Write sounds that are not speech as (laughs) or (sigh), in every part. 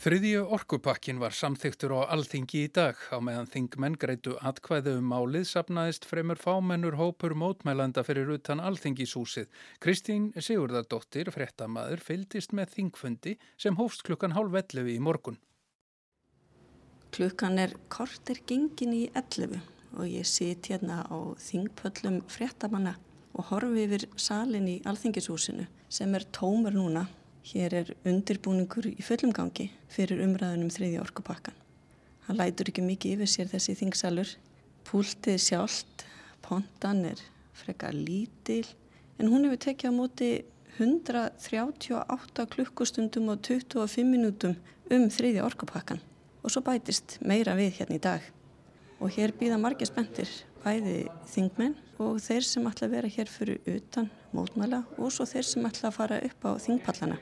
Þriðju orkupakkin var samþyktur á alþingi í dag á meðan þingmenn greitu atkvæðu um málið sapnaðist fremur fámennur hópur mótmælanda fyrir utan alþingishúsið. Kristín Sigurðardóttir, fréttamaður, fylgist með þingfundi sem hófst klukkan hálf 11 í morgun. Klukkan er kortir gengin í 11 og ég sit hérna á þingpöllum fréttamanna og horfi yfir salin í alþingishúsinu sem er tómur núna Hér er undirbúningur í fullum gangi fyrir umræðunum þriðja orkupakkan. Hann lætur ekki mikið yfir sér þessi þingsalur. Púltið sjálft, pontan er frekar lítil en hún hefur tekið á móti 138 klukkustundum og 25 minútum um þriðja orkupakkan og svo bætist meira við hérna í dag. Og hér býða margir spendir, bæði þingmenn og þeir sem ætla að vera hér fyrir utan mótmæla og svo þeir sem ætla að fara upp á þingpallana.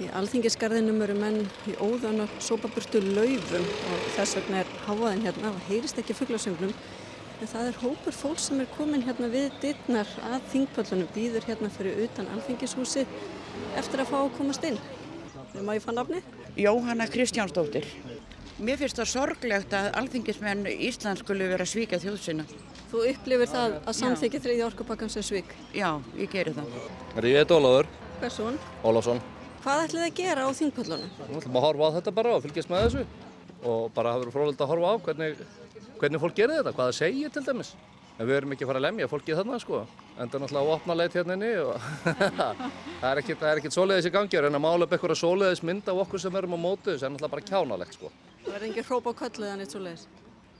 Í alþingisgarðinum eru menn í óðan og sópaburtu laufum og þess vegna er háaðin hérna og heyrist ekki fugglasönglum en það er hópur fólk sem er komin hérna við dittnar að þingpöllunum býður hérna fyrir utan alþingishúsi eftir að fá að komast inn. Þegar má ég fann nafni? Jóhanna Kristjánsdóttir. Mér finnst það sorglegt að alþingismenn Ísland skulle vera svíkað þjóðsina. Þú upplifir það að samþykja þriði orkupakkan sem svík? Já, ég gerir það. Ég heit Óláður. Hversson? Ólásson. Hvað ætlið þið að gera á þingpöllunum? Við ætlum að horfa á þetta bara og fylgjast með þessu og bara hafa verið frólægt að horfa á hvernig, hvernig fólk gerir þetta, hvað það segir til dæmis. En við erum ekki að fara að lemja fólkið þarna sko, enda náttúrulega á opna leit hérna inni og (laughs) það er ekkert, ekkert svoleiðis í gangi en að mála upp eitthvað svoleiðis mynd af okkur sem erum á mótu þess er náttúrulega bara kjánalegt sko. Það verður engin hróp á kölluð en eitt svoleiðis?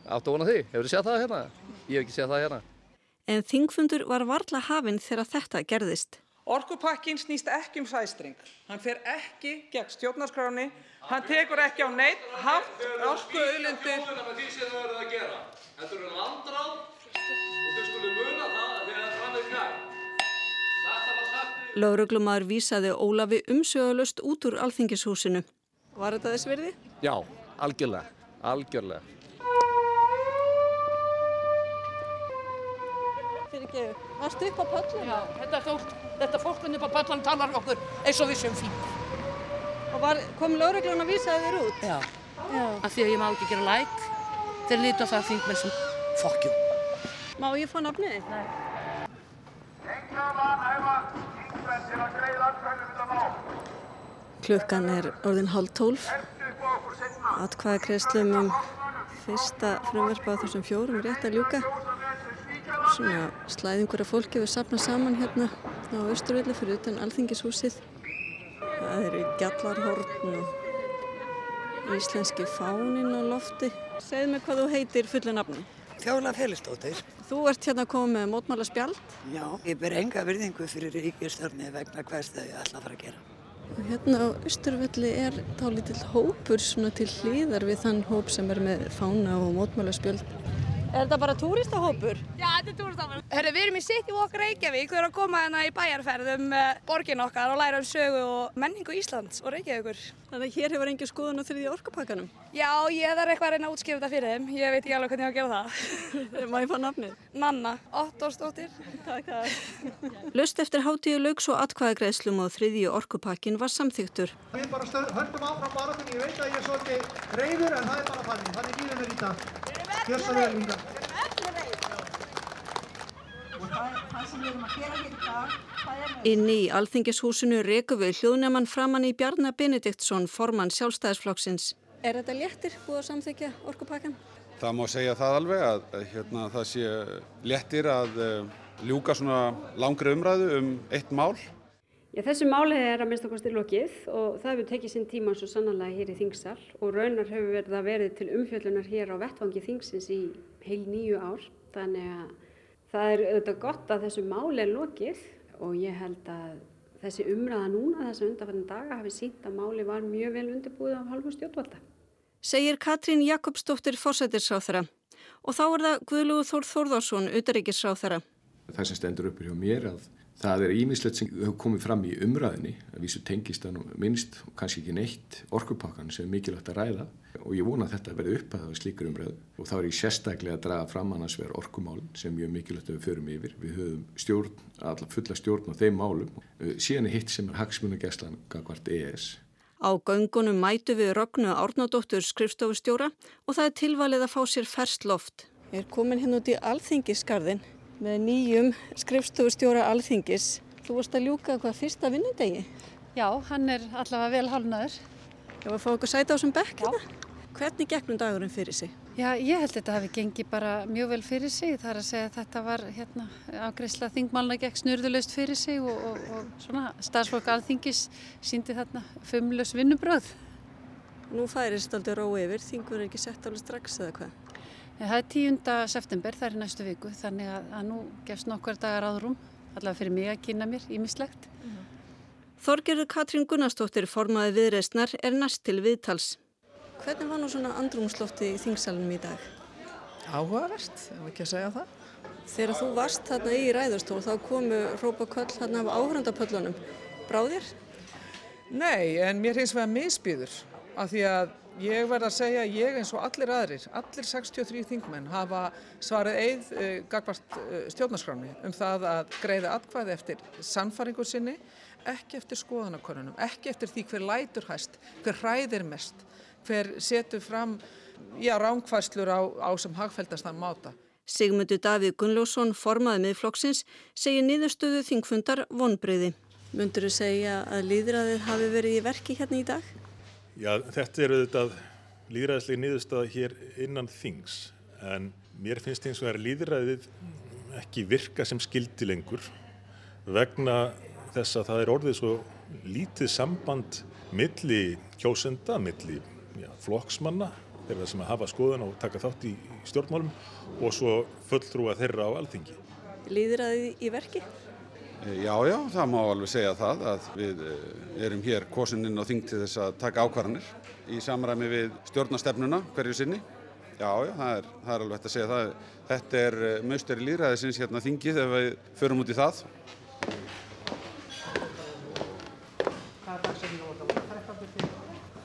Áttu vona því, hefur þið séð það hérna? Ég hef ekki séð það hérna. En þingfundur var varla hafinn þegar þetta gerðist. Orkupakkin snýst ekki um sæstring. Hann fer ekki gegn stjórnarskráni. Hann tekur ekki á neitt haft orkuauðlindir. Þetta eru landráð og þau skulle muna það að þegar það framir kær. Lauruglumadur vísaði Ólafi umsögulust út úr alþingishúsinu. Var þetta þess verði? Já, algjörlega, algjörlega. Ekki, varstu upp á pöllum? Já, þetta fólk, þetta fólkun upp á pöllum talar okkur eins og við sem fín. Og var, kom lauruglun að vísa þér út? Já, Já. af því að ég má ekki gera læk. Þeir líti á það þingmenn sem fokkjum. Má ég fá nafnið? Nei. Klukkan er orðin hálf tólf. Atkvæða kreslum um fyrsta frumverfa á þessum fjórum rétt að ljúka. Svona slæðingur af fólki við sapna saman hérna á Östurvelli fyrir utan Alþingishúsið. Það eru gjallarhorn og íslenski fánin á lofti. Segð mér hvað þú heitir fullu nafni. Fjóla Félistóttir. Þú ert hérna að koma með mótmála spjald. Já, ég ber enga virðingu fyrir ríkistörni vegna hvers þau ætla að fara að gera. Og hérna á Östurvelli er dálítill hópur svona til hlýðar við þann hóp sem er með fána og mótmála spjald. Er þetta bara túristahópur? Já, þetta er túristahópur. Hörru, við erum í City Walk Reykjavík. Við erum að koma hérna í bæjarferð um uh, borgin okkar og læra um sögu og menningu Íslands og Reykjavíkur. Þannig að hér hefur engin skoðun á þriði orkupakkanum? Já, ég þarf eitthvað að reyna að útskrifa þetta fyrir þeim. Ég veit ekki alveg hvernig ég á að gera það. (laughs) Má ég fá nafnið? Nanna, Ottósdóttir. Takk, takk. Lust eftir hátíu laugs og atkvæðagreðslum og þriði orkupakkin var samþygtur. Gjör svo vel líka. Inni í alþingishúsinu reku við hljóðnjaman framann í Bjarnar Benediktsson, formann sjálfstæðisflokksins. Er þetta léttir búið að samþykja orkupakkan? Það má segja það alveg að hérna, það sé léttir að uh, ljúka svona langri umræðu um eitt mál. Já, þessu máli er að minnst okkur til lokið og það hefur tekið sinn tíma svo sannanlega hér í þingsal og raunar hefur verið að verið til umfjöllunar hér á vettvangi þingsins í heil nýju ár. Þannig að það er auðvitað gott að þessu máli er lokið og ég held að þessi umræða núna þessu undanfættin daga hafi sínt að máli var mjög vel undirbúið af halvu stjórnvalda. Segir Katrín Jakobsdóttir fórsættisráþara og þá er það Guðlúð Þór Þórðarsson, utaríkisráþara. Það sem stendur uppur hjá mér að Það er ímislegt sem hefur komið fram í umræðinni, að vísu tengist nú minnst og kannski ekki neitt orkupakkan sem er mikilvægt að ræða og ég vona að þetta verði upp að það var slíkur umræðu og þá er ég sérstaklega að draga fram annars verður orkumálun sem mjög mikilvægt að við förum yfir. Við höfum stjórn, alla fulla stjórn á þeim málum. Síðan er hitt sem er hagsmunageslan gagvart ES. Á göngunum mætu við Rognu Árnadóttur skrifstofustjóra og það er tilvalið að fá sér ferskt loft. Ég er komin hérna út í Alþingisgarðin með nýjum skrifstofustjóra Alþingis. Þú varst að ljúka hvað fyrsta vinnudegi? Já, hann er allavega vel hálnaður. Var að fá okkur sæta á þessum bekk hérna. Hvernig gegnum dagurinn fyrir sig? Já, ég held að þetta hafi gengið bara mjög vel fyrir sig. Það er að segja að þetta var hérna, ágreysla þingmálna gegn snurðulegst fyrir sig og, og, og svona stafsfólk alþingis síndi þarna fumlös vinnubröð. Nú færist aldrei rói yfir, þingur er ekki sett alveg strax eða hvað? Það er 10. september, það er næstu viku, þannig að, að nú gefst nokkar dagar áðrum, allavega fyrir mig að kynna mér ímislegt. Mm -hmm. Þorgerður Katrín Gunnarsdóttir formaði viðreistnar er næst til viðtals. Hvernig var nú svona andrumslofti í þingsalunum í dag? Áhugavert, ég var ekki að segja það. Þegar þú varst þarna í ræðustól þá komu rópa köll þarna af áhrandapöllunum. Bráðir? Nei, en mér hins vegar misbyður af því að ég verð að segja að ég eins og allir aðrir, allir 63 þingmenn hafa svarið eið uh, gagvart uh, stjórnarskráni um það að greiða atkvæði eftir sannfaringur sinni ekki eftir skoðanakonunum, ekki eftir því hver lætur hæst, hver hræðir mest, hver setur fram já, ránkvæslur á, á sem hagfældastan máta. Sigmundur Davíð Gunnlósson, formaði með flokksins, segir niðurstöðu þingfundar vonbreyði. Mundur þú segja að líðræðið hafi verið í verki hérna í dag? Já, þetta er auðvitað líðræðislega niðurstöða hér innan þings, en mér finnst eins og er líðræðið ekki virka sem skildi lengur vegna þess að það er orðið svo lítið samband milli kjósenda, milli já, flokksmanna, þeirra sem að hafa skoðan og taka þátt í stjórnmálum og svo fulltrúa þeirra á alþingi. Lýðir að þið í verki? Já, já, það má alveg segja það að við erum hér kosininn á þing til þess að taka ákvarðanir í samræmi við stjórnastefnuna hverju sinni. Já, já, það er, það er alveg hægt að segja það. Þetta er mösteri lýðræðisins hérna þingi þegar við förum út í það.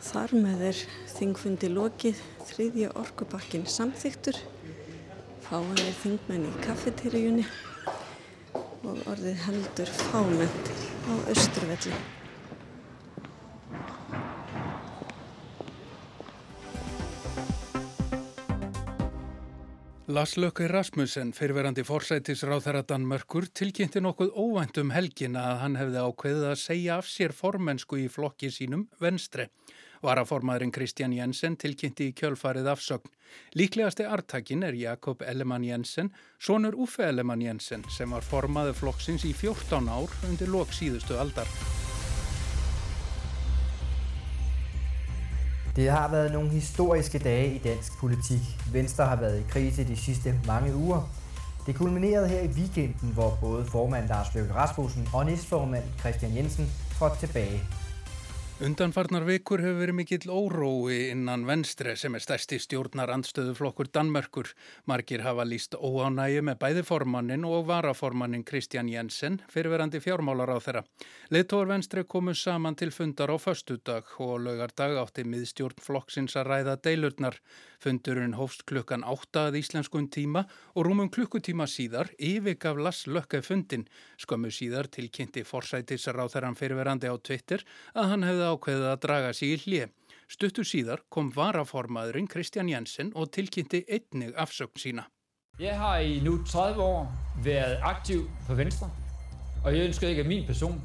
Þar með er þingfundi lokið þriðja orkupakkin samþyktur, fáanir þingmenn í kaffeteríunni og orðið heldur fáment á Östurvelli. Lars Lökke Rasmussen, fyrverandi forsætisráð þeirra Danmörkur, tilkynnti nokkuð óvænt um helgina að hann hefði ákveðið að segja af sér formensku í flokki sínum venstre. Varaformaðurinn Kristján Jensen tilkynnti í kjölfarið afsögn. Líklegasti artakin er Jakob Ellemann Jensen, sonur Uffe Ellemann Jensen sem var formaður flokksins í 14 ár undir lok síðustu aldar. Det har været nogle historiske dage i dansk politik. Venstre har været i krise de sidste mange uger. Det kulminerede her i weekenden, hvor både formand Lars Løkke Rasmussen og næstformand Christian Jensen trådte tilbage. Undanfarnar vikur hefur verið mikill órói innan venstre sem er stærsti stjórnar andstöðuflokkur Danmörkur. Margir hafa líst óánægi með bæði formannin og varaformannin Kristján Jensen fyrirverandi fjármálar á þeirra. Leittóar venstre komu saman til fundar á föstudag og laugardag átti miðstjórn flokksins að ræða deilurnar. Fundurinn hófst klukkan 8 að íslenskun tíma og rúmum klukkutíma síðar yfirgaf Lass Lökke fundin. Skömmu síðar tilkynnti forsætisráþarann fyrirverandi á Twitter að hann hefði ákveðið að draga sig í hlið. Stuttu síðar kom varaformaðurinn Kristján Jensen og tilkynnti einnig afsökn sína. Jeg har i nu 30 år været aktiv på Venstre, og jeg ønsker ikke, at min person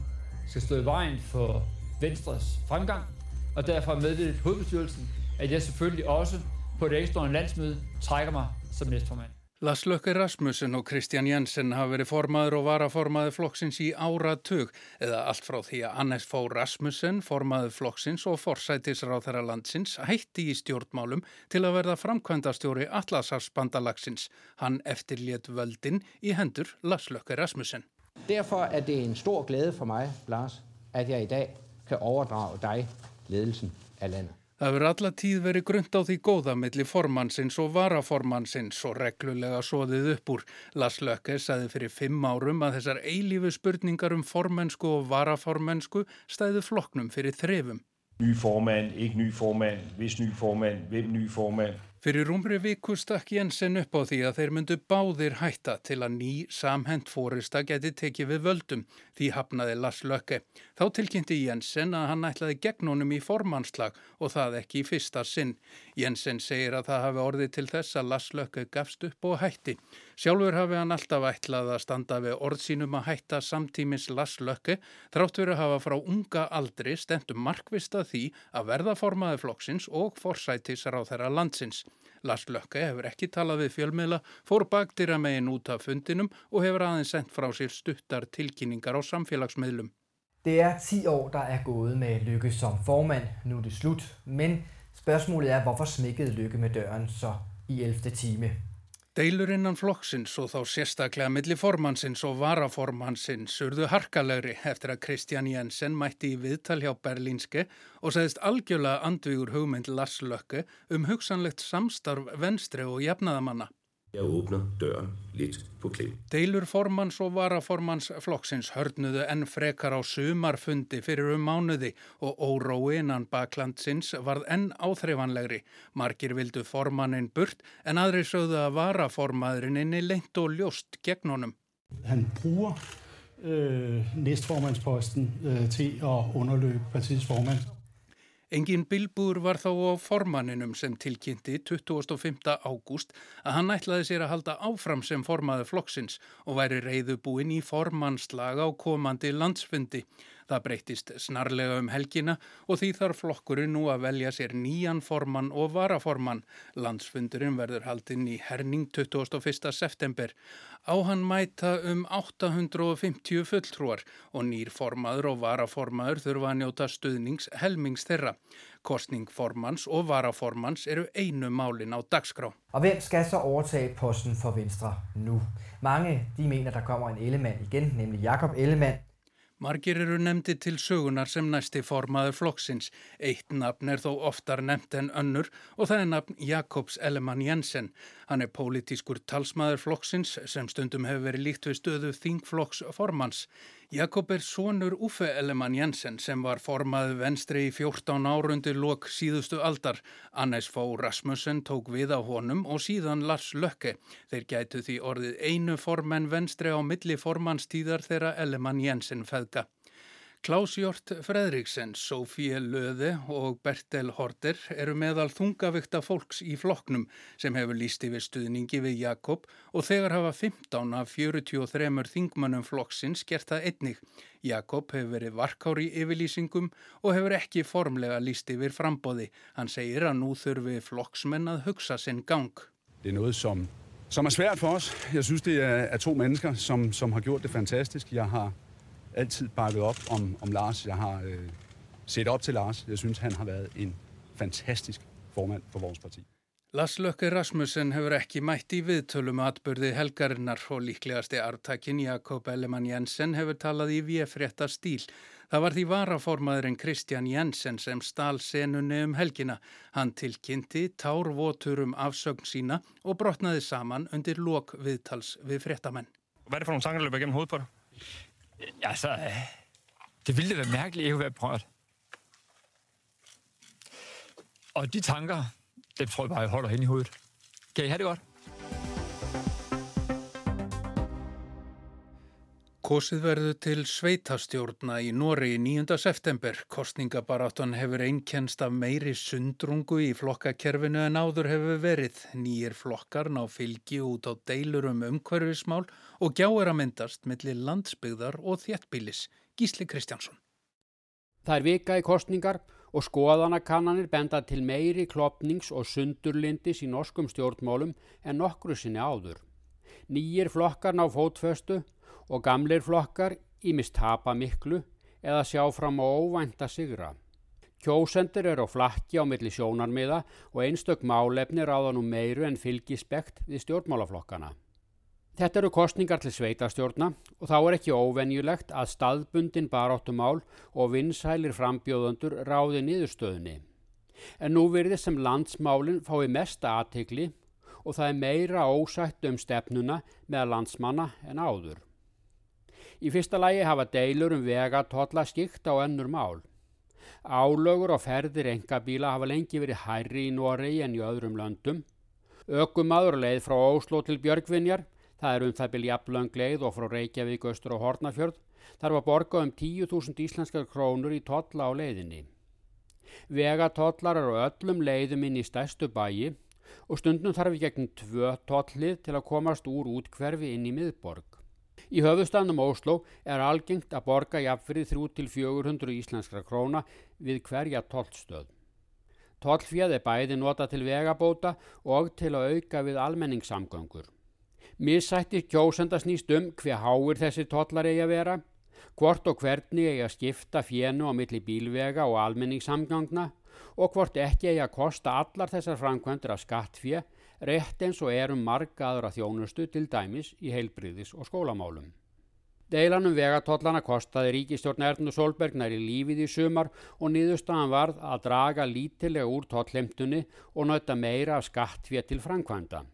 skal stå i vejen for Venstres fremgang, og derfor har meddelt hovedbestyrelsen, at jeg selvfølgelig også på et ekstraordinært landsmøde trækker mig som næstformand. Lars Lökke Rasmussen og Kristján Jensen hafa verið formaður og varaformaður flokksins í áratug eða allt frá því að Annes Fó Rasmussen, formaður flokksins og forsætisráþara landsins hætti í stjórnmálum til að verða framkvæmdastjóri Atlasafsbandalagsins. Hann eftirlétt völdin í hendur Lars Lökke Rasmussen. Derfor er det en stor glæde for mig, Lars, at jeg i dag kan overdrage dig ledelsen af landet. Það verður alla tíð verið grund á því góða milli formannsins og varaformannsins og reglulega soðið upp úr. Lars Lökke sagði fyrir fimm árum að þessar eilífu spurningar um formensku og varaformensku stæðu floknum fyrir þrefum. Ny formand, ikke ny formand, hvis ny formand, hvem ny formand. Fyrir rúmri viku stakk Jensen upp á því að þeir myndu báðir hætta til að ný samhent fórista geti tekið við völdum því hafnaði Lars Lökke. Þá tilkynnti Jensen að hann ætlaði gegn honum í formannslag og það ekki í fyrsta sinn. Jensen segir að það hafi orðið til þess að Lars Lökke gafst upp og hætti. Sjálfur hafi hann alltaf ætlað að standa við orð sínum að hætta samtímis Lars Lökke þrátt verið að hafa frá unga aldri stentum markvista því að verða formaði flokksins og forsætis á þeirra landsins. Lars Lökke hefur ekki talað við fjölmiðla, fór bakdýra megin út af fundinum og hefur aðeins sendt frá sér stuttar tilkynningar á samfélagsmiðlum. Det er 10 år, der er gået med Lykke som formand. Nu er det slut. Men spørgsmålet er, hvorfor smækkede Lykke med døren så i 11. time? Deilur innan flokksins og þá sérstaklega milli formannsins og varaformannsins urðu harkalegri eftir að Kristján Jensen mætti í viðtal hjá Berlínske og segðist algjörlega andvígur hugmynd Lars Lökke um hugsanlegt samstarf venstri og jafnaðamanna. Jeg åbner døren lidt på klem. Deilur formans og varaformans flokksins hörnuðu enn frekar á sumarfundi fyrir um mánuði og órói innan baklandsins varð enn áþreifanlegri. Margir vildu formannin burt en aðri sögðu að varaformaðurinn inni lengt og ljóst gegn honum. Han bruger øh, næstformandsposten øh, til at underløbe partiets formand. Engin bilbúr var þá á formanninum sem tilkynnti 25. ágúst að hann ætlaði sér að halda áfram sem formaði flokksins og væri reyðubúin í formannslag á komandi landsfundi. Það breytist snarlega um helgina og því þarf flokkurinn nú að velja sér nýjan formann og varaformann. Landsfundurinn verður haldinn í herning 21. september. Á hann mæta um 850 fulltrúar og nýr formaður og varaformaður þurfa að njóta stuðnings helmings þeirra. Kostning formans og varaformans eru einu málin á dagskrá. Og hvem skal så overtage posten for Venstre nu? Mange de mener, der kommer en Ellemann igen, nemlig Jakob Ellemann. Margir eru nefndi til sögunar sem næsti formaður flokksins. Eitt nafn er þó oftar nefnt en önnur og það er nafn Jakobs Ellemann Jensen. Hann er pólitískur talsmaður flokksins sem stundum hefur verið líkt við stöðu þingflokks formans. Jakob er sonur Uffe Ellemann Jensen sem var formaður venstri í 14 árundi lok síðustu aldar. Annes Fó Rasmussen tók við á honum og síðan Lars Lökke. Þeir gætu því orðið einu formenn venstri á milli formannstíðar þeirra Ellemann Jensen feðga. Klaus Jort Fredriksen, Sofie Löði og Bertel Horter eru meðal þungavikta fólks í flokknum sem hefur líst yfir stuðningi við Jakob og þegar hafa 15 af 43 þingmannum flokksins gert það einnig. Jakob hefur verið varkári yfirlýsingum og hefur ekki formlega líst yfir frambóði. Hann segir að nú þurfi flokksmenn að hugsa sinn gang. Det er noget, som, som er svært for os. Jeg synes, det er, er to mennesker, som, som har gjort det fantastisk. Jeg har altid bakket op om, om Lars. Jeg har øh, set op til Lars. Jeg synes, han har været en fantastisk formand for vores parti. Lars Løkke Rasmussen hefur ekki mætt í viðtölum atbyrði helgarinnar og líklegasti artakin Jakob Ellemann Jensen hefur talað í VF-rétta stíl. Það var því varaformaðurinn Kristján Jensen sem stál senunni um helgina. Hann tilkynnti tárvotur um afsögn sína og brotnaði saman undir lok viðtals við fréttamenn. Hvad er det for nogle tanker, Altså, øh, det ville være mærkeligt ikke at være prøvet. Og de tanker, dem tror jeg bare, jeg holder hen i hovedet. Kan I have det godt? Kosið verður til sveitastjórna í Nóri í 9. september. Kostningabaráttan hefur einkennst af meiri sundrungu í flokkakerfinu en áður hefur verið. Nýjir flokkar ná fylgi út á deilur um umhverfismál og gjáir að myndast millir landsbyggðar og þéttbílis. Gísli Kristjánsson. Það er vika í kostningar og skoðanakannanir benda til meiri klopnings og sundurlindis í norskum stjórnmálum en nokkru sinni áður. Nýjir flokkar ná fótföstu og gamleir flokkar ímist tapa miklu eða sjá fram á óvænta sigra. Kjósendur eru á flakki á milli sjónarmiða og einstök málefni ráða nú meiru en fylgispekt við stjórnmálaflokkana. Þetta eru kostningar til sveitastjórna og þá er ekki óvenjulegt að staðbundin baráttumál og vinsælir frambjóðundur ráði niðurstöðunni. En nú verðið sem landsmálinn fái mesta aðtegli og það er meira ósætt um stefnuna með landsmanna en áður. Í fyrsta lægi hafa deilur um vegatotla skikt á önnur mál. Álögur og ferðir engabíla hafa lengi verið hærri í Noregi en í öðrum löndum. Ökumadur leið frá Óslo til Björgvinjar, það er um það byrja jafnlöng leið og frá Reykjavík, Östur og Hornafjörð, þar var borgað um 10.000 íslenskar krónur í totla á leiðinni. Vegatollar eru öllum leiðum inn í stærstu bæi og stundum þarf við gegn tvö tollið til að komast úr útkverfi inn í miðborg. Í höfustannum Ósló er algengt að borga jafnfrið 3-400 íslenskra króna við hverja tollstöð. Tollfjöð er bæði nota til vegabóta og til að auka við almenningssamgöngur. Missætti kjósenda snýst um hver háir þessi tollar eigi að vera, hvort og hvernig eigi að skipta fjennu á milli bílvega og almenningssamgangna og hvort ekki eigi að kosta allar þessar framkvæmdur af skattfjö rétt eins og erum marga aðra þjónustu til dæmis í heilbriðis og skólamálum. Deilanum vegatollana kostaði ríkistjórn Ernu Solberg næri lífið í sumar og niðurstaðan varð að draga lítilega úr tollemtunni og nötta meira af skattfér til framkvæmda.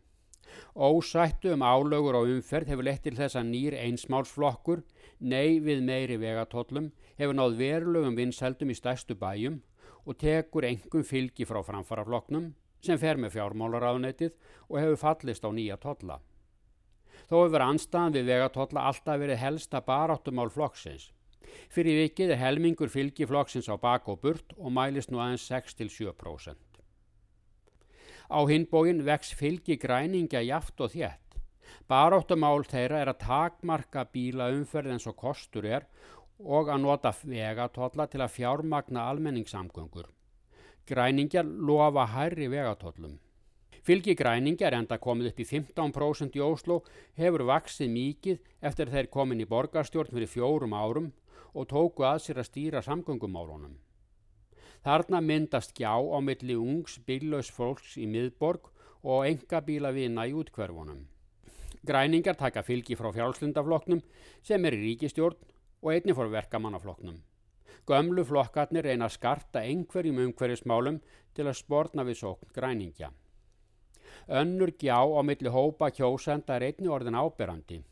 Ósættu um álögur og umferð hefur lett til þess að nýr einsmálsflokkur, nei við meiri vegatollum, hefur náð verulegum vinsældum í stærstu bæjum og tekur engum fylgi frá framfarafloknum sem fer með fjármálaráðunetið og hefur fallist á nýja tolla. Þó hefur anstaðan við vegatotla alltaf verið helsta baráttumál flokksins. Fyrir vikið er helmingur fylgi flokksins á bak og burt og mælist nú aðeins 6-7%. Á hinbógin vex fylgi græningja jaft og þétt. Baráttumál þeirra er að takmarka bíla umferð eins og kostur er og að nota vegatotla til að fjármagna almenningssamgöngur. Græningjar lofa hærri vegatollum. Fylgi græningjar enda komið upp í 15% í Óslo hefur vaksið mikið eftir þeir komin í borgarstjórn fyrir fjórum árum og tóku að sér að stýra samgöngumálunum. Þarna myndast gjá á milli ungs bílaus fólks í miðborg og enga bíla vina í útkverfunum. Græningar taka fylgi frá fjálslundafloknum sem er í ríkistjórn og einni fór verkamannafloknum. Gömlu flokkarnir reyna að skarta einhverjum umhverjusmálum til að spórna við sókn græningja. Önnur gjá á milli hópa kjósenda er einni orðin áberandi.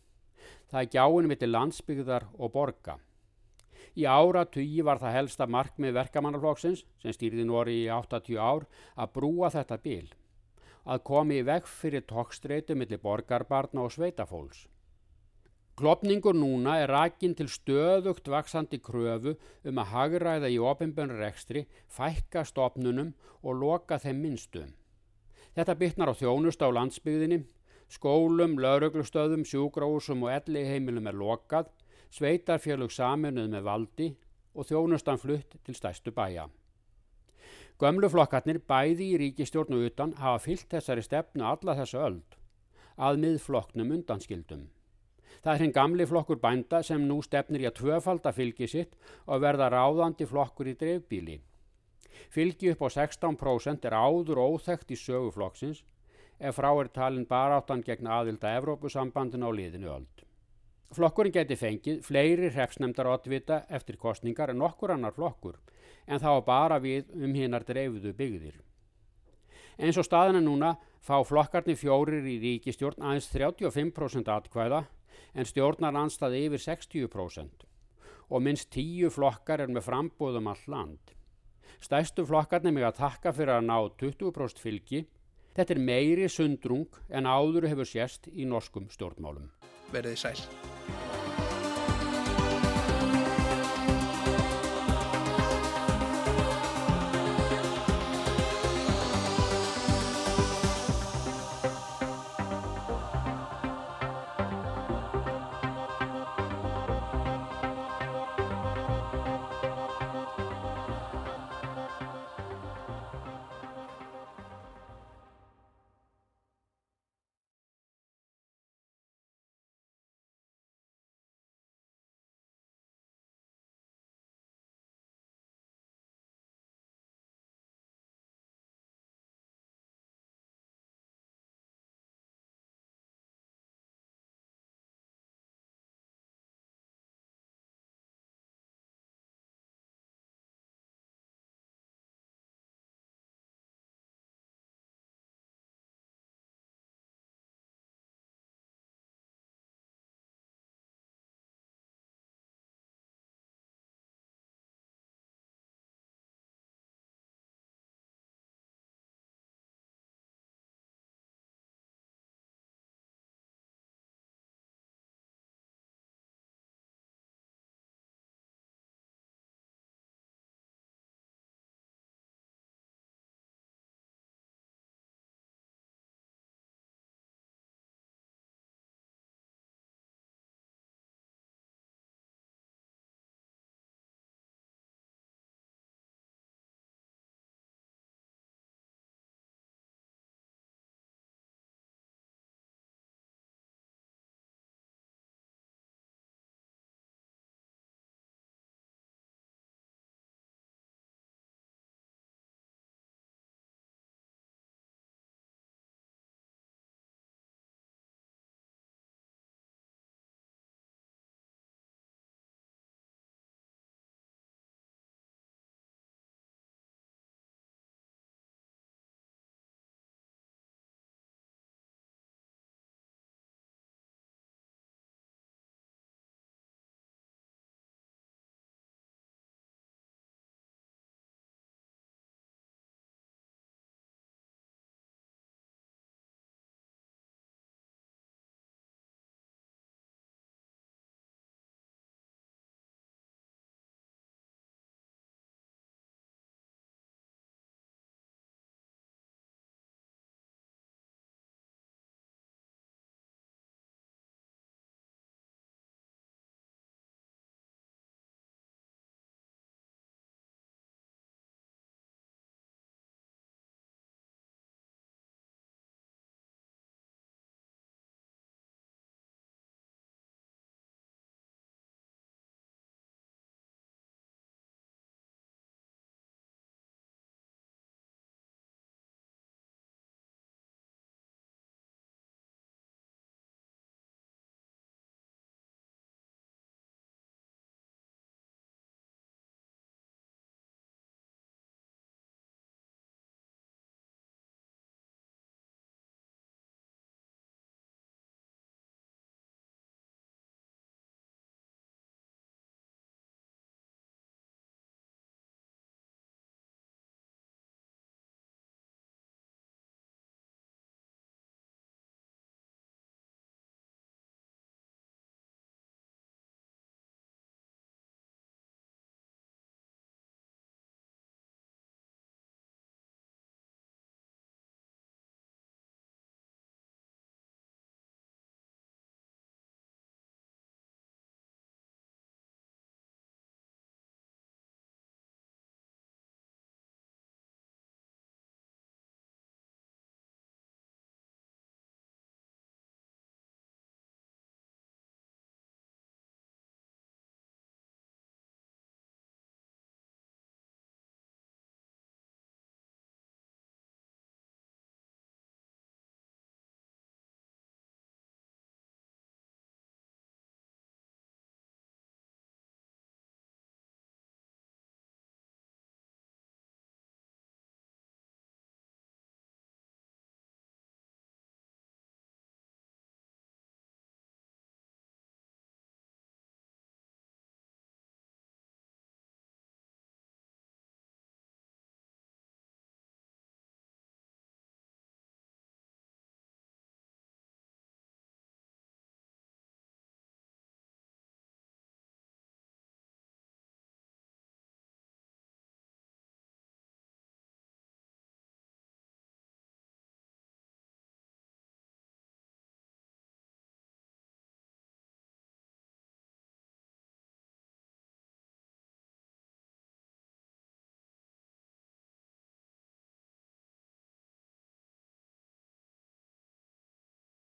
Það er gjáin milli landsbyggðar og borga. Í ára tugi var það helsta markmið verkamannaflokksins, sem stýrði Nóri í 80 ár, að brúa þetta bíl. Að komi í veg fyrir tókstreitu milli borgarbarna og sveitafólks. Klopningur núna er rækin til stöðugt vaksandi kröfu um að hagræða í ofinbjörn rekstri, fækka stopnunum og loka þeim minnstum. Þetta bytnar á þjónust á landsbygðinni, skólum, lauruglustöðum, sjúgráðsum og elli heimilum er lokað, sveitarfjölug saminuð með valdi og þjónustan flutt til stæstu bæja. Gömluflokkarnir bæði í ríkistjórnu utan hafa fyllt þessari stefnu alla þessu öld, að miðflokknum undanskildum. Það er hinn gamli flokkur bænda sem nú stefnir í að tvöfalda fylgi sitt og verða ráðandi flokkur í dreifbíli. Fylgi upp á 16% er áður óþægt í söguflokksins ef frá er talin baráttan gegn aðilda Evrópusambandin á liðinu öld. Flokkurinn geti fengið fleiri hrefsnemdar oddvita eftir kostningar en okkur annar flokkur en þá bara við um hinnar dreifuðu byggðir. Eins og staðina núna fá flokkarnir fjórir í ríkistjórn aðeins 35% atkvæða en stjórnar anstaði yfir 60% og minnst tíu flokkar er með frambóðum all land. Stæstu flokkarnir mig að takka fyrir að ná 20% fylgi. Þetta er meiri sundrung en áður hefur sérst í norskum stjórnmálum. Verðið sæl.